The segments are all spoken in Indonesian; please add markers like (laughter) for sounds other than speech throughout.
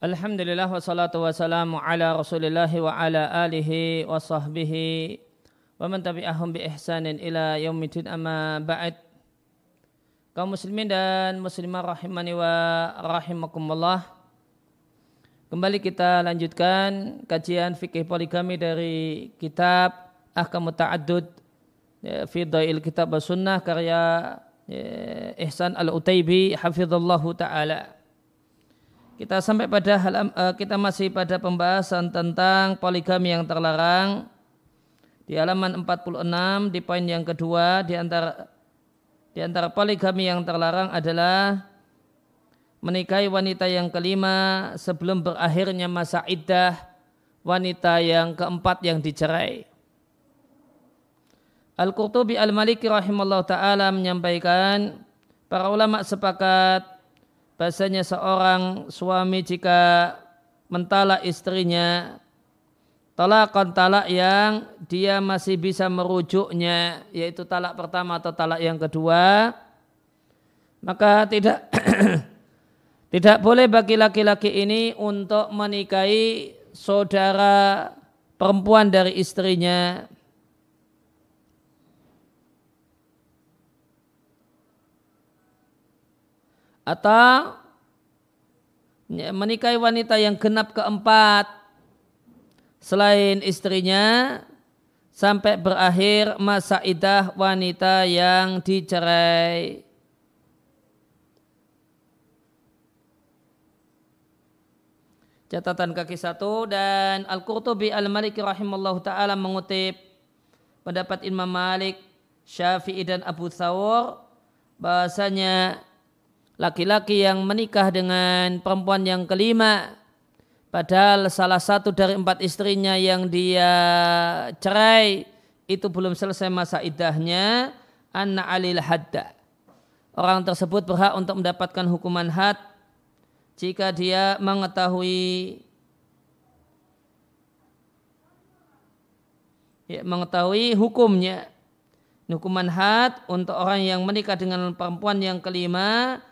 Alhamdulillah wassalatu wassalamu ala rasulillah wa ala alihi wa sahbihi wa man tabi'ahum bi ihsanin ila yaumidin amma ba'd. Kaum muslimin dan muslimah rahimani wa rahimakumullah kembali kita lanjutkan kajian fikih poligami dari kitab Ahkam Ta'addud ya, fi Dhail Kitab Sunnah karya ya, Ihsan Al-Utaibi hafizallahu taala kita sampai pada hal, uh, kita masih pada pembahasan tentang poligami yang terlarang di halaman 46 di poin yang kedua di antara di antara poligami yang terlarang adalah menikahi wanita yang kelima sebelum berakhirnya masa iddah wanita yang keempat yang dicerai. Al-Qurtubi Al-Maliki rahimahullah ta'ala menyampaikan para ulama sepakat bahasanya seorang suami jika mentalak istrinya talakon talak yang dia masih bisa merujuknya yaitu talak pertama atau talak yang kedua maka tidak (clears throat) tidak boleh bagi laki-laki ini untuk menikahi saudara perempuan dari istrinya atau menikahi wanita yang genap keempat selain istrinya sampai berakhir masa idah wanita yang dicerai. Catatan kaki satu dan Al-Qurtubi Al-Maliki rahimallahu ta'ala mengutip pendapat Imam Malik, Syafi'i dan Abu Thawr bahasanya laki-laki yang menikah dengan perempuan yang kelima. Padahal salah satu dari empat istrinya yang dia cerai itu belum selesai masa idahnya anna alil hadda. Orang tersebut berhak untuk mendapatkan hukuman had jika dia mengetahui ya, mengetahui hukumnya. Hukuman had untuk orang yang menikah dengan perempuan yang kelima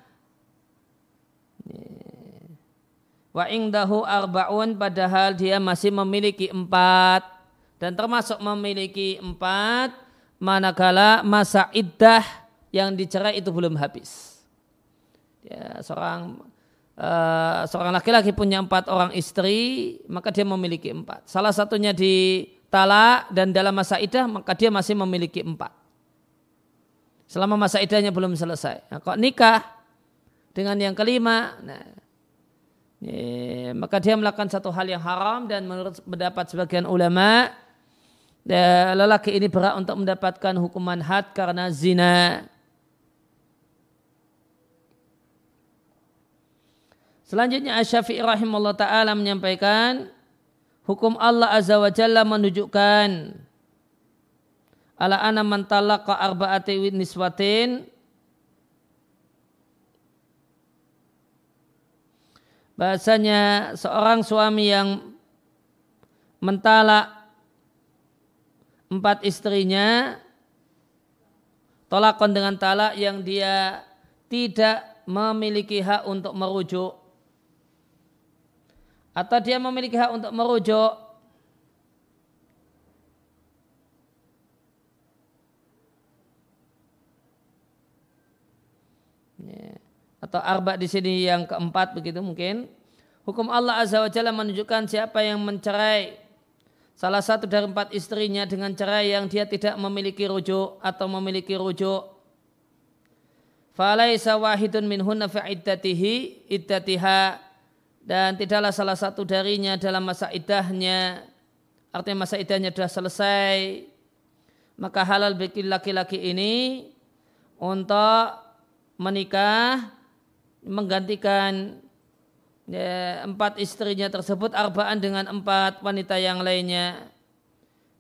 Wa ingdahu arba'un padahal dia masih memiliki empat dan termasuk memiliki empat manakala masa iddah yang dicerai itu belum habis. Ya, seorang uh, seorang laki-laki punya empat orang istri maka dia memiliki empat. Salah satunya di talak dan dalam masa iddah maka dia masih memiliki empat. Selama masa iddahnya belum selesai. Nah, kok nikah dengan yang kelima, nah, Ya, maka dia melakukan satu hal yang haram dan menurut pendapat sebagian ulama ya, lelaki ini berhak untuk mendapatkan hukuman had karena zina. Selanjutnya Asy-Syafi'i rahimahullah taala menyampaikan hukum Allah azza wa jalla menunjukkan ala ana man talaqa arba'ati niswatin bahasanya seorang suami yang mentalak empat istrinya tolakon dengan talak yang dia tidak memiliki hak untuk merujuk. Atau dia memiliki hak untuk merujuk yeah atau arba di sini yang keempat begitu mungkin. Hukum Allah Azza wa Jalla menunjukkan siapa yang mencerai salah satu dari empat istrinya dengan cerai yang dia tidak memiliki rujuk atau memiliki rujuk. Falaisa wahidun minhunna fi iddatihi iddatiha dan tidaklah salah satu darinya dalam masa idahnya artinya masa idahnya sudah selesai maka halal bagi laki-laki ini untuk menikah menggantikan ya, empat istrinya tersebut arbaan dengan empat wanita yang lainnya.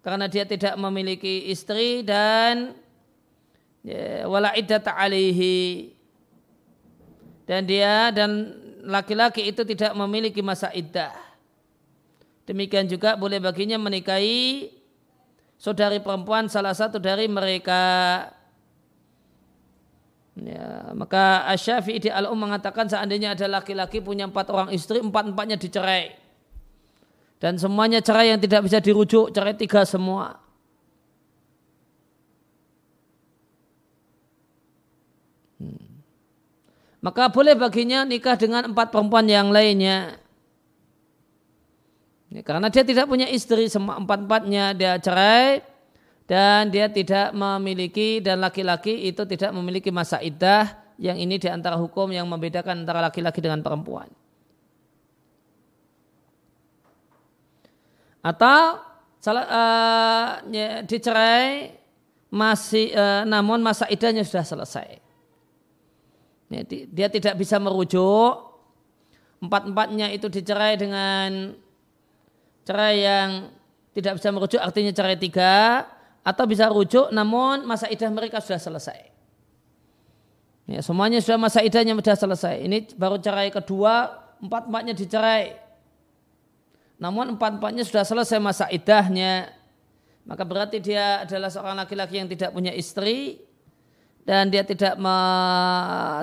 Karena dia tidak memiliki istri dan ya, wala iddata alihi dan dia dan laki-laki itu tidak memiliki masa iddah. Demikian juga boleh baginya menikahi saudari perempuan salah satu dari mereka Ya, maka Asyafi'i di al-um mengatakan seandainya ada laki-laki punya empat orang istri, empat-empatnya dicerai. Dan semuanya cerai yang tidak bisa dirujuk, cerai tiga semua. Hmm. Maka boleh baginya nikah dengan empat perempuan yang lainnya. Ya, karena dia tidak punya istri, semua empat-empatnya dia cerai, dan dia tidak memiliki dan laki-laki itu tidak memiliki masa iddah yang ini di antara hukum yang membedakan antara laki-laki dengan perempuan. Atau salah uh, dicerai masih uh, namun masa iddahnya sudah selesai. Dia tidak bisa merujuk empat-empatnya itu dicerai dengan cerai yang tidak bisa merujuk artinya cerai tiga atau bisa rujuk namun masa idah mereka sudah selesai. Ya, semuanya sudah masa idahnya sudah selesai. Ini baru cerai kedua, empat-empatnya dicerai. Namun empat-empatnya sudah selesai masa idahnya. Maka berarti dia adalah seorang laki-laki yang tidak punya istri dan dia tidak me,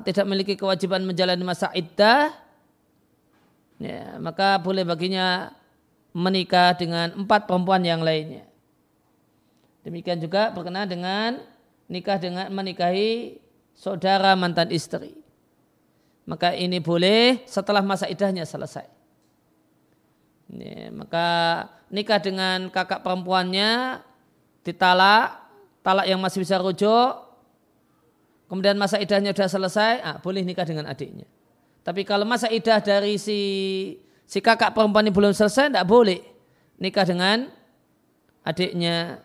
tidak memiliki kewajiban menjalani masa idah. Ya, maka boleh baginya menikah dengan empat perempuan yang lainnya. Demikian juga berkenaan dengan nikah dengan menikahi saudara mantan istri. Maka ini boleh setelah masa idahnya selesai. Ini, maka nikah dengan kakak perempuannya ditalak, talak yang masih bisa rujuk, kemudian masa idahnya sudah selesai, ah, boleh nikah dengan adiknya. Tapi kalau masa idah dari si si kakak perempuan ini belum selesai, tidak boleh nikah dengan adiknya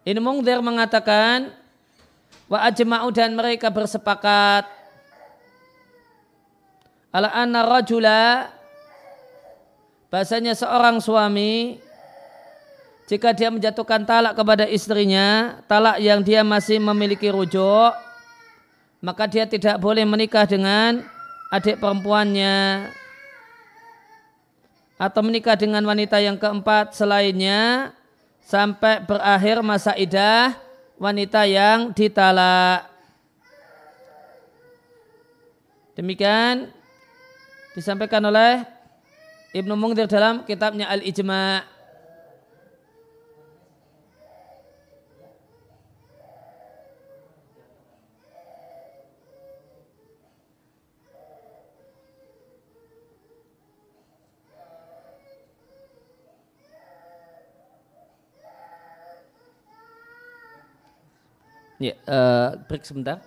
Ini Mungdir mengatakan wa ajma'u dan mereka bersepakat ala anna rajula bahasanya seorang suami jika dia menjatuhkan talak kepada istrinya, talak yang dia masih memiliki rujuk, maka dia tidak boleh menikah dengan adik perempuannya atau menikah dengan wanita yang keempat selainnya sampai berakhir masa idah wanita yang ditalak. Demikian disampaikan oleh Ibnu Mungdir dalam kitabnya Al-Ijma' Ya, uh, break sebentar.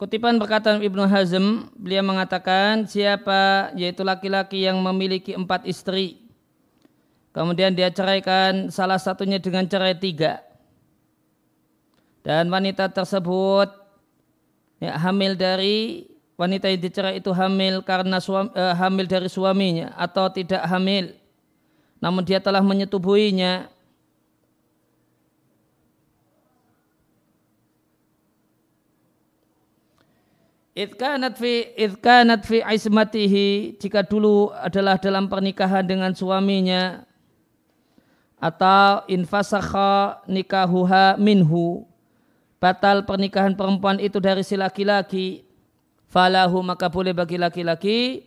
Kutipan perkataan Ibnu Hazm, beliau mengatakan siapa yaitu laki-laki yang memiliki empat istri. Kemudian dia ceraikan salah satunya dengan cerai tiga. Dan wanita tersebut ya, hamil dari wanita yang dicerai itu hamil karena suami, eh, hamil dari suaminya atau tidak hamil. Namun dia telah menyetubuhinya Idkanat fi idkanat fi ismatihi jika dulu adalah dalam pernikahan dengan suaminya atau infasakha nikahuha minhu batal pernikahan perempuan itu dari si laki-laki falahu maka boleh bagi laki-laki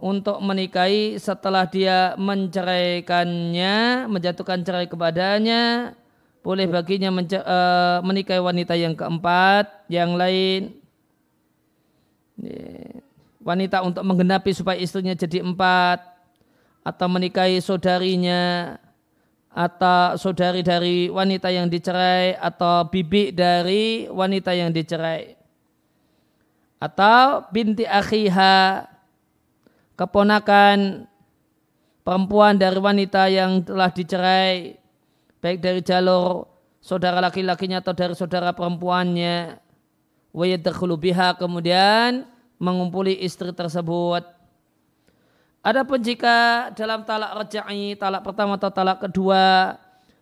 untuk menikahi setelah dia menceraikannya menjatuhkan cerai kepadanya boleh baginya uh, menikahi wanita yang keempat yang lain wanita untuk menggenapi supaya istrinya jadi empat atau menikahi saudarinya atau saudari dari wanita yang dicerai atau bibi dari wanita yang dicerai. Atau binti akhiha keponakan perempuan dari wanita yang telah dicerai baik dari jalur saudara laki-lakinya atau dari saudara perempuannya wa biha kemudian mengumpuli istri tersebut. Adapun jika dalam talak rajai, talak pertama atau talak kedua,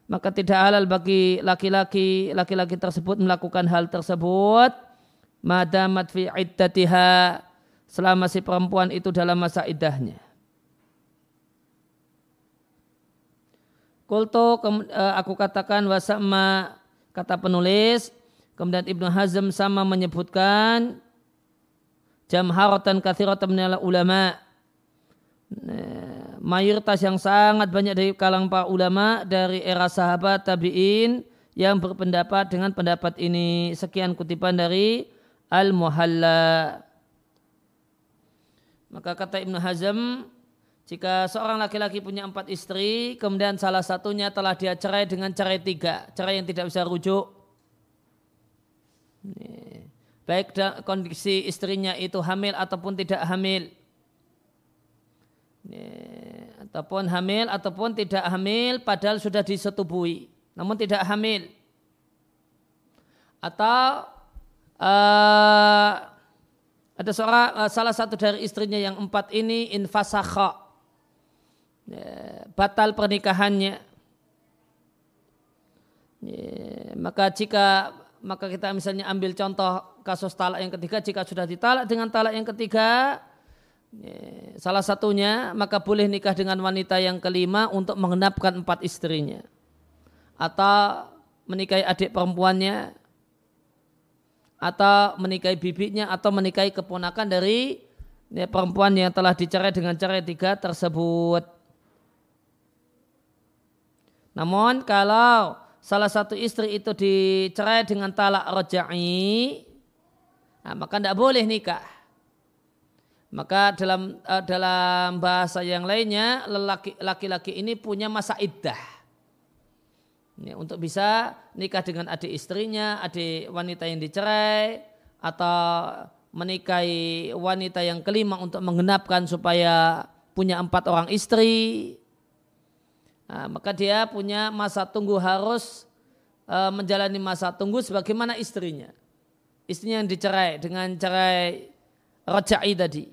maka tidak halal bagi laki-laki laki-laki tersebut melakukan hal tersebut madamat fi iddatiha selama si perempuan itu dalam masa iddahnya. Kulto eh, aku katakan wasama kata penulis Kemudian Ibnu Hazm sama menyebutkan jamharatan kathiratan minal ulama. Mayoritas yang sangat banyak dari kalangan para ulama dari era sahabat tabi'in yang berpendapat dengan pendapat ini. Sekian kutipan dari Al-Muhalla. Maka kata Ibnu Hazm jika seorang laki-laki punya empat istri kemudian salah satunya telah dia cerai dengan cerai tiga cerai yang tidak bisa rujuk Baik kondisi istrinya itu hamil ataupun tidak hamil. Ataupun hamil ataupun tidak hamil padahal sudah disetubui. Namun tidak hamil. Atau uh, ada seorang uh, salah satu dari istrinya yang empat ini infasakha batal pernikahannya maka jika maka kita misalnya ambil contoh kasus talak yang ketiga jika sudah ditalak dengan talak yang ketiga salah satunya maka boleh nikah dengan wanita yang kelima untuk mengenapkan empat istrinya atau menikahi adik perempuannya atau menikahi bibinya atau menikahi keponakan dari perempuan yang telah dicerai dengan cerai tiga tersebut. Namun kalau salah satu istri itu dicerai dengan talak roja'i, nah, maka tidak boleh nikah. Maka dalam uh, dalam bahasa yang lainnya laki-laki ini punya masa iddah. Ini untuk bisa nikah dengan adik istrinya, adik wanita yang dicerai, atau menikahi wanita yang kelima untuk menggenapkan supaya punya empat orang istri Nah, maka dia punya masa tunggu harus uh, menjalani masa tunggu sebagaimana istrinya. Istrinya yang dicerai dengan cerai roja'i tadi.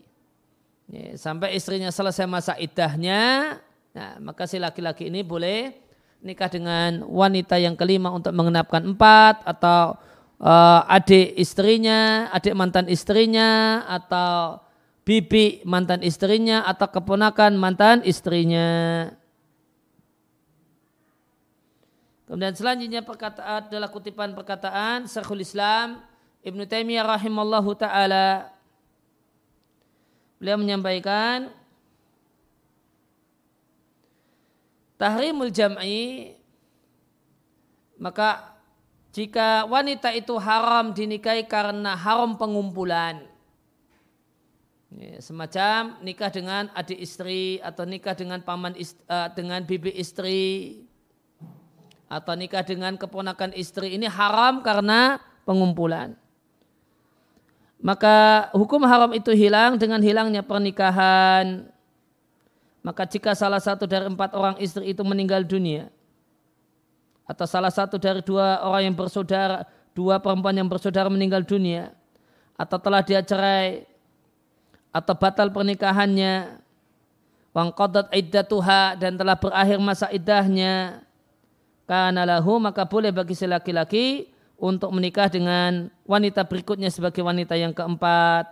Ya, sampai istrinya selesai masa idahnya, nah, maka si laki-laki ini boleh nikah dengan wanita yang kelima untuk mengenapkan empat atau uh, adik istrinya, adik mantan istrinya atau bibi mantan istrinya atau keponakan mantan istrinya. Kemudian selanjutnya perkataan adalah kutipan perkataan Syekhul Islam Ibnu Taimiyah rahimallahu taala. Beliau menyampaikan tahrimul jam'i maka jika wanita itu haram dinikahi karena haram pengumpulan semacam nikah dengan adik istri atau nikah dengan paman istri, uh, dengan bibi istri atau nikah dengan keponakan istri ini haram karena pengumpulan. maka hukum haram itu hilang dengan hilangnya pernikahan. Maka jika salah satu dari empat orang istri itu meninggal dunia, atau salah satu dari dua orang yang bersaudara, dua perempuan yang bersaudara meninggal dunia, atau telah dia cerai, atau batal pernikahannya, wangkodat iddatuha dan telah berakhir masa iddahnya, karena lahu maka boleh bagi si laki-laki untuk menikah dengan wanita berikutnya sebagai wanita yang keempat,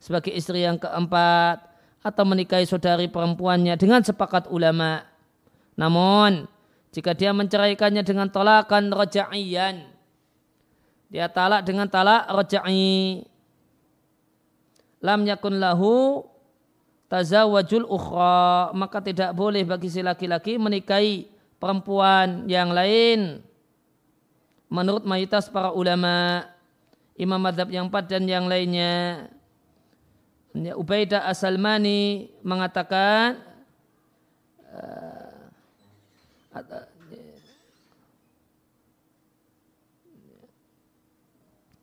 sebagai istri yang keempat, atau menikahi saudari perempuannya dengan sepakat ulama. Namun, jika dia menceraikannya dengan tolakan roja'iyan, dia talak dengan talak roja'i, lam yakun lahu tazawajul ukhra, maka tidak boleh bagi si laki-laki menikahi perempuan yang lain. Menurut mayoritas para ulama imam madhab yang empat dan yang lainnya. Ubaidah Asalmani mengatakan uh,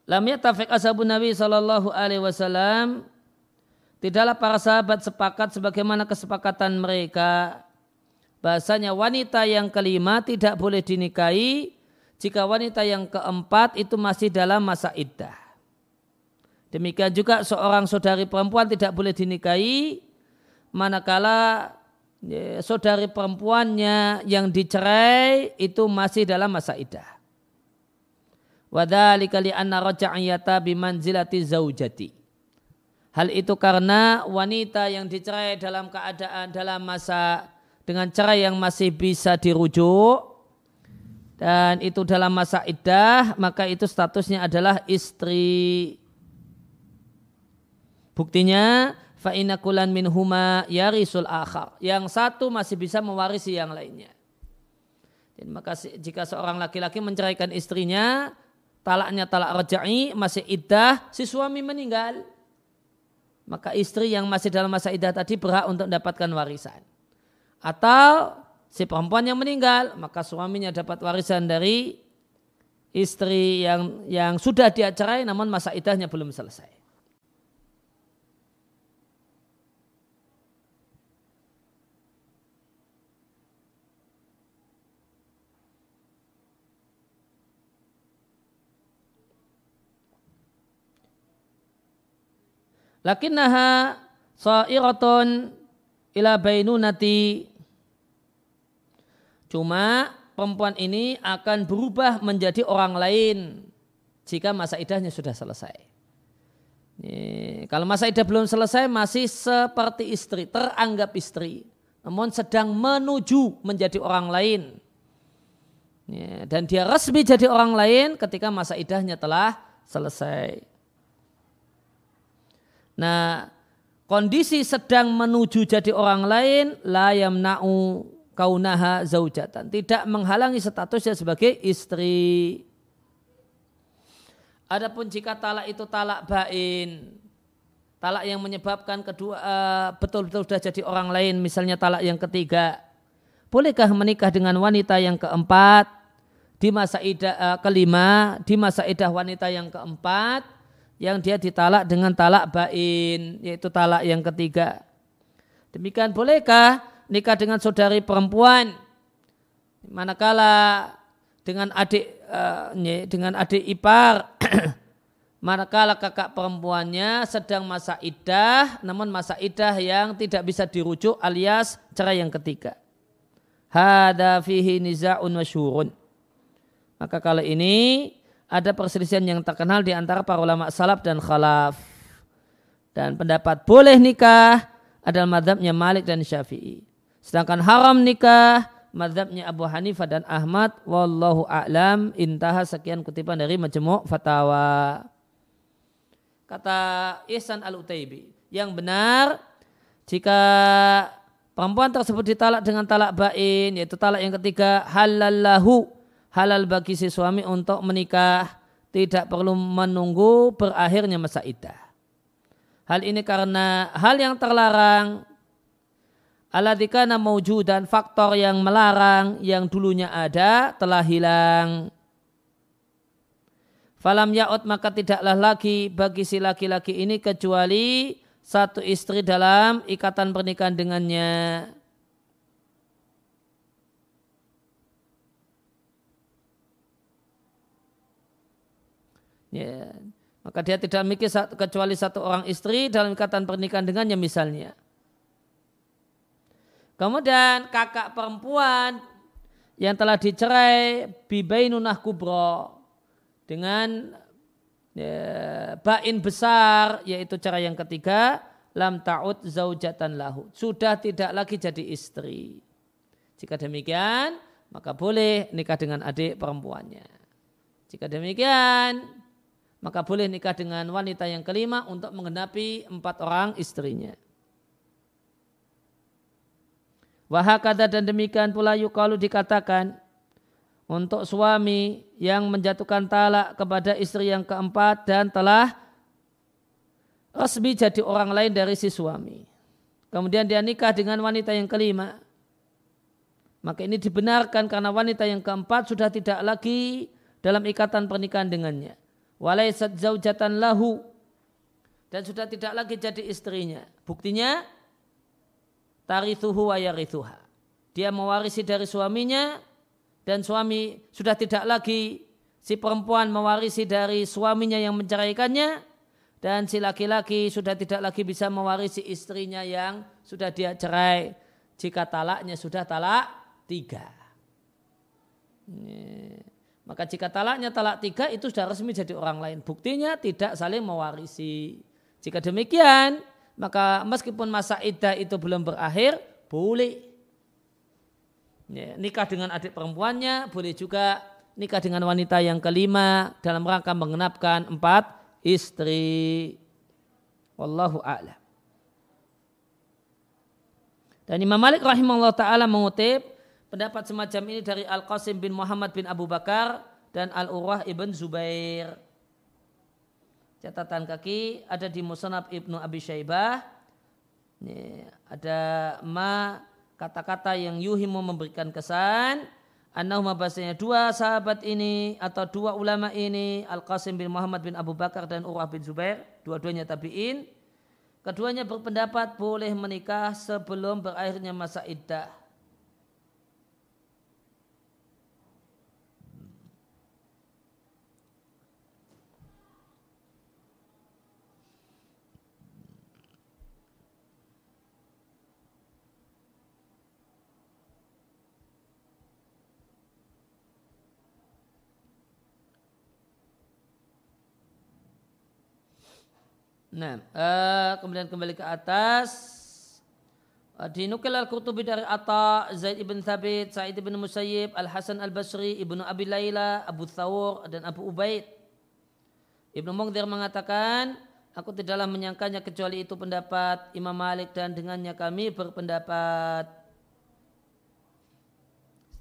Lam yatafiq ashabun Nabi sallallahu alaihi wasallam. Tidaklah para sahabat sepakat sebagaimana kesepakatan mereka bahasanya wanita yang kelima tidak boleh dinikahi jika wanita yang keempat itu masih dalam masa iddah. Demikian juga seorang saudari perempuan tidak boleh dinikahi manakala ya, saudari perempuannya yang dicerai itu masih dalam masa iddah. Wadhalika li'anna raja'iyata bimanzilati zaujati. Hal itu karena wanita yang dicerai dalam keadaan dalam masa dengan cerai yang masih bisa dirujuk. Dan itu dalam masa iddah maka itu statusnya adalah istri. Buktinya fa kulan min huma yarisul akhar. Yang satu masih bisa mewarisi yang lainnya. Dan maka jika seorang laki-laki menceraikan istrinya talaknya talak rajai masih iddah si suami meninggal. Maka istri yang masih dalam masa iddah tadi berhak untuk mendapatkan warisan atau si perempuan yang meninggal, maka suaminya dapat warisan dari istri yang yang sudah dia cerai namun masa idahnya belum selesai. Lakinnaha sa'iratun ila bainunati Cuma perempuan ini akan berubah menjadi orang lain jika masa idahnya sudah selesai. Kalau masa idah belum selesai masih seperti istri, teranggap istri. Namun sedang menuju menjadi orang lain. Dan dia resmi jadi orang lain ketika masa idahnya telah selesai. Nah, kondisi sedang menuju jadi orang lain la yamna'u kaunaha zaujatan. Tidak menghalangi statusnya sebagai istri. Adapun jika talak itu talak bain, talak yang menyebabkan kedua uh, betul-betul sudah jadi orang lain, misalnya talak yang ketiga, bolehkah menikah dengan wanita yang keempat di masa idah uh, kelima, di masa idah wanita yang keempat yang dia ditalak dengan talak bain, yaitu talak yang ketiga. Demikian bolehkah nikah dengan saudari perempuan. Manakala dengan adik uh, dengan adik ipar. (clears throat) Manakala kakak perempuannya sedang masa idah namun masa idah yang tidak bisa dirujuk alias cerai yang ketiga. Hada fihi niza'un masyhurun maka kalau ini ada perselisihan yang terkenal di antara para ulama salaf dan khalaf. Dan pendapat boleh nikah adalah madhabnya Malik dan Syafi'i Sedangkan haram nikah madhabnya Abu Hanifah dan Ahmad wallahu a'lam intaha sekian kutipan dari Majmu' Fatawa. Kata Ihsan Al-Utaibi, yang benar jika perempuan tersebut ditalak dengan talak bain yaitu talak yang ketiga halallahu halal bagi si suami untuk menikah tidak perlu menunggu berakhirnya masa iddah. Hal ini karena hal yang terlarang Aladikana mewujudan faktor yang melarang yang dulunya ada telah hilang. Falam ya'ud maka tidaklah lagi bagi si laki-laki ini kecuali satu istri dalam ikatan pernikahan dengannya. Ya. Maka dia tidak memiliki kecuali satu orang istri dalam ikatan pernikahan dengannya misalnya. Kemudian kakak perempuan yang telah dicerai bibainunah kubro dengan ya, bain besar yaitu cara yang ketiga lam ta'ud zaujatan lahu. Sudah tidak lagi jadi istri. Jika demikian maka boleh nikah dengan adik perempuannya. Jika demikian maka boleh nikah dengan wanita yang kelima untuk menggenapi empat orang istrinya Wahakada dan demikian pula yukalu dikatakan untuk suami yang menjatuhkan talak kepada istri yang keempat dan telah resmi jadi orang lain dari si suami. Kemudian dia nikah dengan wanita yang kelima. Maka ini dibenarkan karena wanita yang keempat sudah tidak lagi dalam ikatan pernikahan dengannya. Walaisat zaujatan lahu. Dan sudah tidak lagi jadi istrinya. Buktinya tarithuhu wa yarithuha. Dia mewarisi dari suaminya dan suami sudah tidak lagi si perempuan mewarisi dari suaminya yang menceraikannya dan si laki-laki sudah tidak lagi bisa mewarisi istrinya yang sudah dia cerai jika talaknya sudah talak tiga. Maka jika talaknya talak tiga itu sudah resmi jadi orang lain. Buktinya tidak saling mewarisi. Jika demikian maka meskipun masa iddah itu belum berakhir boleh Ya, nikah dengan adik perempuannya, boleh juga nikah dengan wanita yang kelima dalam rangka mengenapkan empat istri. Wallahu a'lam. Dan Imam Malik rahimahullah ta'ala mengutip pendapat semacam ini dari Al-Qasim bin Muhammad bin Abu Bakar dan Al-Urwah ibn Zubair. Catatan kaki ada di Musnad Ibnu Abi Syaibah. Ini ada ma kata-kata yang yuhimu memberikan kesan. Annahuma bahasanya dua sahabat ini atau dua ulama ini Al-Qasim bin Muhammad bin Abu Bakar dan Urwah bin Zubair dua-duanya tabi'in. Keduanya berpendapat boleh menikah sebelum berakhirnya masa iddah Nah, uh, kemudian kembali ke atas. Uh, dinukil al-Qurtubi dari Atta, Zaid ibn Thabit, Sa'id ibn Musayyib, Al-Hasan al-Basri, Ibnu Abi Layla, Abu Thawur, dan Abu Ubaid. Ibnu Mungdir mengatakan, aku tidaklah menyangkanya kecuali itu pendapat Imam Malik dan dengannya kami berpendapat.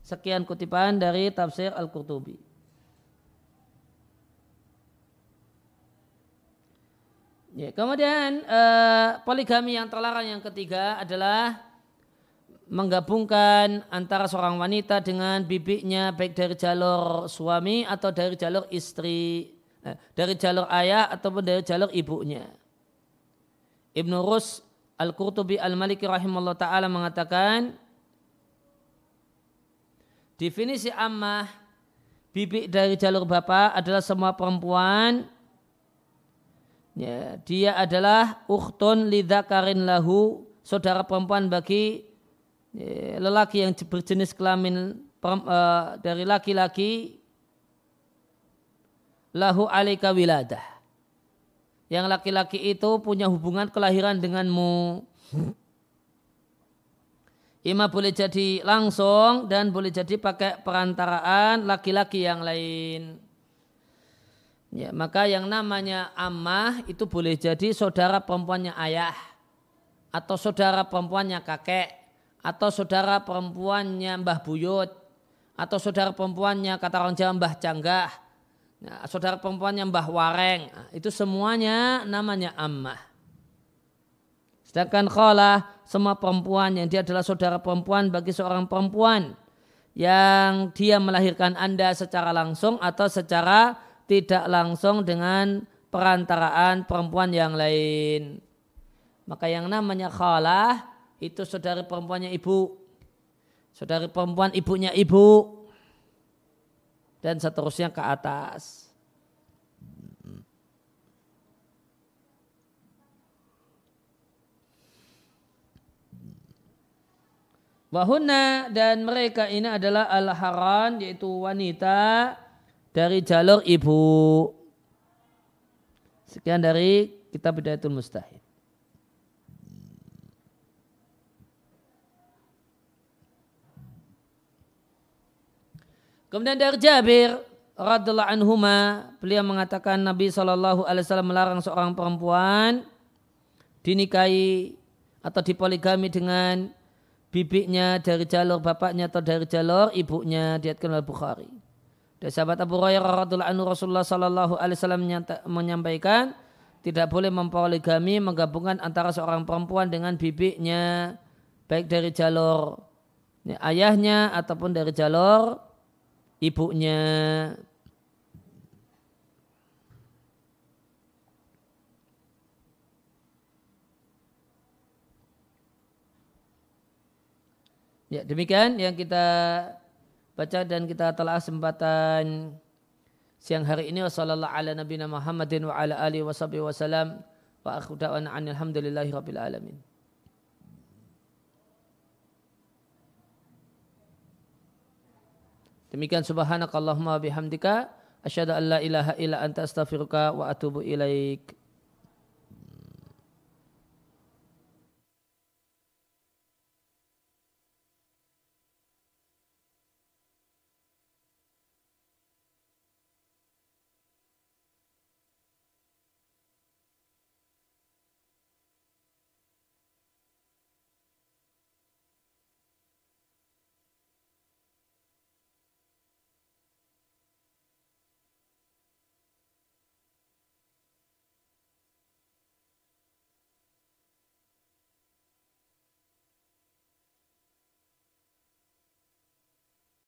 Sekian kutipan dari tafsir Al-Qurtubi. Ya, kemudian eh, poligami yang terlarang yang ketiga adalah menggabungkan antara seorang wanita dengan bibiknya baik dari jalur suami atau dari jalur istri, eh, dari jalur ayah ataupun dari jalur ibunya. Ibnu Rus Al-Qurtubi Al-Maliki rahimahullah ta'ala mengatakan definisi ammah bibik dari jalur bapak adalah semua perempuan Ya, dia adalah ukhtun lidzakarin lahu, saudara perempuan bagi ya, lelaki yang berjenis kelamin uh, dari laki-laki lahu alika wiladah. Yang laki-laki itu punya hubungan kelahiran denganmu. Ima boleh jadi langsung dan boleh jadi pakai perantaraan laki-laki yang lain. Ya, maka yang namanya amah itu boleh jadi saudara perempuannya ayah atau saudara perempuannya kakek atau saudara perempuannya mbah buyut atau saudara perempuannya kata orang Jawa mbah canggah nah, saudara perempuannya mbah wareng nah, itu semuanya namanya ammah. Sedangkan khala semua perempuan yang dia adalah saudara perempuan bagi seorang perempuan yang dia melahirkan anda secara langsung atau secara tidak langsung dengan perantaraan perempuan yang lain. Maka yang namanya khalah itu saudari perempuannya ibu. Saudari perempuan ibunya ibu. Dan seterusnya ke atas. Wahuna dan mereka ini adalah al-haran yaitu wanita dari jalur ibu. Sekian dari kitab Bidayatul Mustahid. Kemudian dari Jabir radhiallahu anhuma beliau mengatakan Nabi Shallallahu alaihi wasallam melarang seorang perempuan dinikahi atau dipoligami dengan bibiknya dari jalur bapaknya atau dari jalur ibunya diatkan oleh Bukhari. Dari sahabat Abu Hurairah radhiallahu anhu Rasulullah sallallahu alaihi wasallam menyampaikan tidak boleh mempoligami menggabungkan antara seorang perempuan dengan bibiknya baik dari jalur ayahnya ataupun dari jalur ibunya. Ya, demikian yang kita baca dan kita telah kesempatan siang hari ini wasallallahu ala nabiyina Muhammadin wa ala alihi washabihi wasallam wa akhu da'wana alhamdulillahi rabbil alamin. Demikian subhanakallahumma bihamdika asyhadu an la ilaha illa anta astaghfiruka wa atubu ilaik.